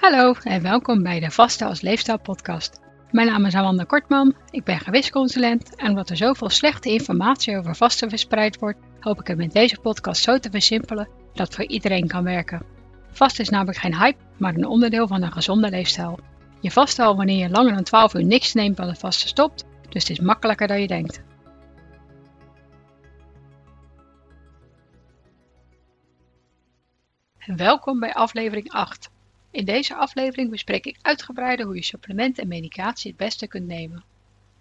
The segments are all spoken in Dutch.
Hallo en welkom bij de Vaste als Leefstijl podcast. Mijn naam is Amanda Kortman, ik ben gewichtsconsulent en omdat er zoveel slechte informatie over vasten verspreid wordt, hoop ik het met deze podcast zo te versimpelen dat voor iedereen kan werken. Vasten is namelijk geen hype, maar een onderdeel van een gezonde leefstijl. Je vast al wanneer je langer dan 12 uur niks neemt dan het vasten stopt, dus het is makkelijker dan je denkt. Welkom bij aflevering 8. In deze aflevering bespreek ik uitgebreider hoe je supplementen en medicatie het beste kunt nemen.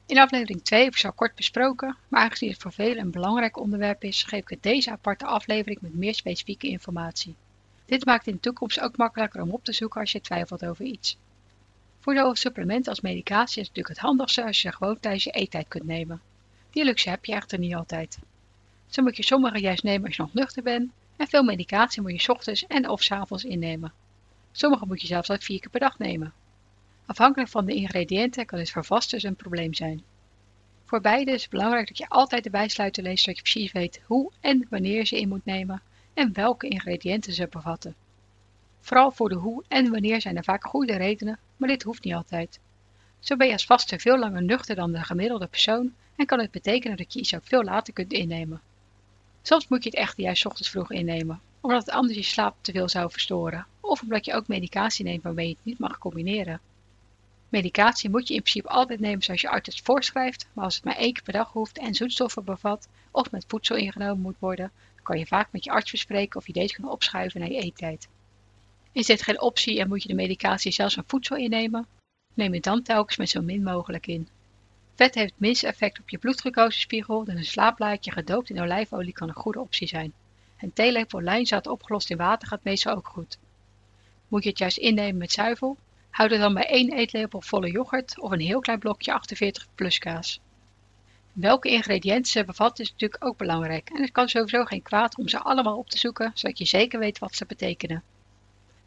In aflevering 2 heb ik zo kort besproken, maar aangezien het voor velen een belangrijk onderwerp is, geef ik het deze aparte aflevering met meer specifieke informatie. Dit maakt in de toekomst ook makkelijker om op te zoeken als je twijfelt over iets. Voor zowel supplementen als medicatie is het natuurlijk het handigste als je ze gewoon tijdens je eettijd kunt nemen. Die luxe heb je echter niet altijd. Zo moet je sommige juist nemen als je nog nuchter bent en veel medicatie moet je ochtends en of avonds innemen. Sommige moet je zelfs al vier keer per dag nemen. Afhankelijk van de ingrediënten kan dit voor vasters een probleem zijn. Voor beide is het belangrijk dat je altijd de bijsluiter leest zodat je precies weet hoe en wanneer ze in moet nemen en welke ingrediënten ze bevatten. Vooral voor de hoe en wanneer zijn er vaak goede redenen, maar dit hoeft niet altijd. Zo ben je als vaster veel langer nuchter dan de gemiddelde persoon en kan het betekenen dat je iets ook veel later kunt innemen. Soms moet je het echt juist ochtends vroeg innemen, omdat het anders je slaap te veel zou verstoren, of omdat je ook medicatie neemt waarmee je het niet mag combineren. Medicatie moet je in principe altijd nemen zoals je arts het voorschrijft, maar als het maar één keer per dag hoeft en zoetstoffen bevat of met voedsel ingenomen moet worden, kan je vaak met je arts bespreken of je deze kan opschuiven naar je eettijd. Is dit geen optie en moet je de medicatie zelfs van voedsel innemen? Neem het dan telkens met zo min mogelijk in. Vet heeft het minste effect op je bloedglucosespiegel, dus een slaapblaadje gedoopt in olijfolie kan een goede optie zijn. Een theelepel lijnzaad opgelost in water gaat meestal ook goed. Moet je het juist innemen met zuivel? Houd er dan bij één eetlepel volle yoghurt of een heel klein blokje 48 plus kaas. Welke ingrediënten ze bevatten is natuurlijk ook belangrijk en het kan sowieso geen kwaad om ze allemaal op te zoeken zodat je zeker weet wat ze betekenen.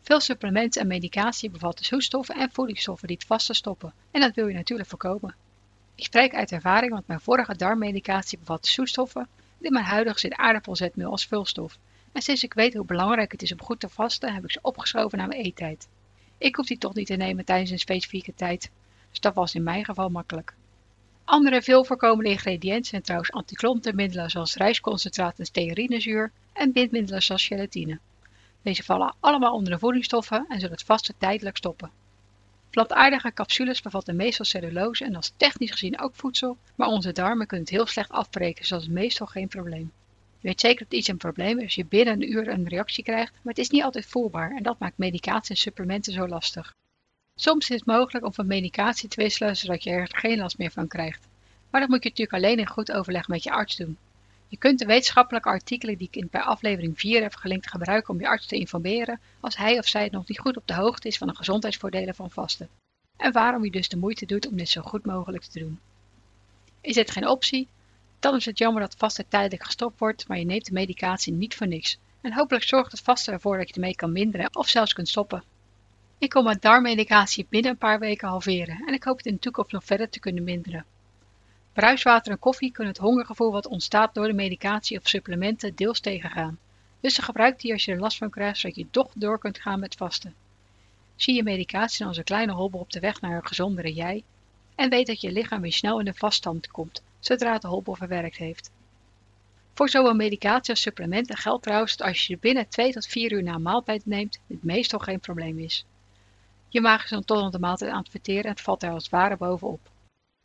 Veel supplementen en medicatie bevatten zoetstoffen en voedingsstoffen die het vasten stoppen en dat wil je natuurlijk voorkomen. Ik spreek uit ervaring, want mijn vorige darmmedicatie bevatte zoetstoffen en in mijn huidige zit aardappelzetmeel als vulstof. En sinds ik weet hoe belangrijk het is om goed te vasten, heb ik ze opgeschoven naar mijn eettijd. Ik hoef die toch niet te nemen tijdens een specifieke tijd, dus dat was in mijn geval makkelijk. Andere veel voorkomende ingrediënten zijn trouwens antiklontenmiddelen zoals rijstconcentraat en stearinezuur en bindmiddelen zoals gelatine. Deze vallen allemaal onder de voedingsstoffen en zullen het vasten tijdelijk stoppen. Plantaardige capsules bevatten meestal cellulose en als technisch gezien ook voedsel, maar onze darmen kunnen het heel slecht afbreken, dus meestal geen probleem. Je weet zeker dat iets een probleem is als je binnen een uur een reactie krijgt, maar het is niet altijd voelbaar en dat maakt medicatie en supplementen zo lastig. Soms is het mogelijk om van medicatie te wisselen zodat je er geen last meer van krijgt, maar dat moet je natuurlijk alleen in goed overleg met je arts doen. Je kunt de wetenschappelijke artikelen die ik bij aflevering 4 heb gelinkt gebruiken om je arts te informeren als hij of zij nog niet goed op de hoogte is van de gezondheidsvoordelen van vasten. En waarom je dus de moeite doet om dit zo goed mogelijk te doen. Is dit geen optie? Dan is het jammer dat vasten tijdelijk gestopt wordt, maar je neemt de medicatie niet voor niks. En hopelijk zorgt het vasten ervoor dat je ermee kan minderen of zelfs kunt stoppen. Ik kon mijn darmmedicatie binnen een paar weken halveren en ik hoop het in de toekomst nog verder te kunnen minderen. Bruiswater en koffie kunnen het hongergevoel wat ontstaat door de medicatie of supplementen deels tegengaan. Dus gebruik die als je er last van krijgt, zodat je toch door kunt gaan met vasten. Zie je medicatie als een kleine hobbel op de weg naar een gezondere jij en weet dat je lichaam weer snel in de vaststand komt, zodra de hobbel verwerkt heeft. Voor zowel medicatie als supplementen geldt trouwens dat als je binnen 2 tot 4 uur na een maaltijd neemt, dit meestal geen probleem is. Je maag is dan aan de maaltijd aan en het valt er als het ware bovenop.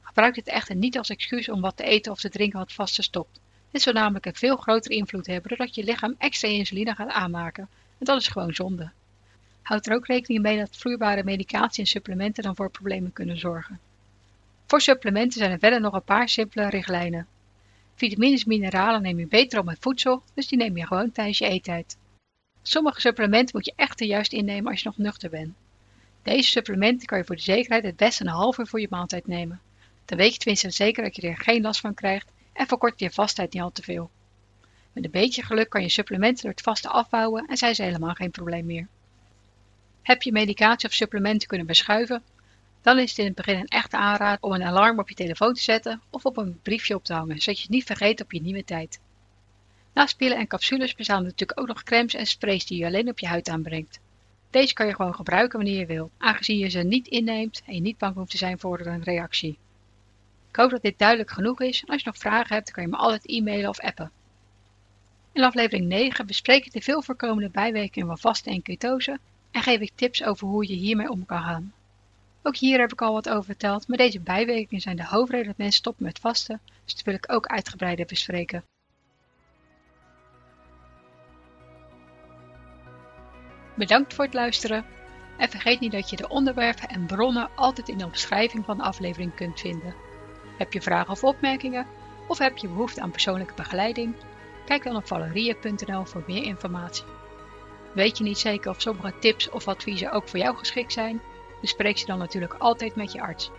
Gebruik dit echter niet als excuus om wat te eten of te drinken wat vast stopt. Dit zou namelijk een veel grotere invloed hebben doordat je lichaam extra insuline gaat aanmaken. En dat is gewoon zonde. Houd er ook rekening mee dat vloeibare medicatie en supplementen dan voor problemen kunnen zorgen. Voor supplementen zijn er verder nog een paar simpele richtlijnen. Vitamines en mineralen neem je beter op met voedsel, dus die neem je gewoon tijdens je eettijd. Sommige supplementen moet je echter juist innemen als je nog nuchter bent. Deze supplementen kan je voor de zekerheid het beste een half uur voor je maaltijd nemen. Dan weet je tenminste zeker dat je er geen last van krijgt en verkort je vastheid niet al te veel. Met een beetje geluk kan je supplementen door het vaste afbouwen en zijn ze helemaal geen probleem meer. Heb je medicatie of supplementen kunnen verschuiven, dan is het in het begin een echte aanraad om een alarm op je telefoon te zetten of op een briefje op te hangen, zodat je het niet vergeet op je nieuwe tijd. Naast pillen en capsules bestaan er natuurlijk ook nog crèmes en sprays die je alleen op je huid aanbrengt. Deze kan je gewoon gebruiken wanneer je wil, aangezien je ze niet inneemt en je niet bang hoeft te zijn voor een reactie. Ik hoop dat dit duidelijk genoeg is en als je nog vragen hebt, kan je me altijd e-mailen of appen. In aflevering 9 bespreek ik de veel voorkomende bijwerkingen van vasten en ketose en geef ik tips over hoe je hiermee om kan gaan. Ook hier heb ik al wat over verteld, maar deze bijwerkingen zijn de hoofdreden dat mensen stoppen met vasten, dus dat wil ik ook uitgebreider bespreken. Bedankt voor het luisteren en vergeet niet dat je de onderwerpen en bronnen altijd in de omschrijving van de aflevering kunt vinden. Heb je vragen of opmerkingen of heb je behoefte aan persoonlijke begeleiding? Kijk dan op valerie.nl voor meer informatie. Weet je niet zeker of sommige tips of adviezen ook voor jou geschikt zijn? Bespreek ze dan natuurlijk altijd met je arts.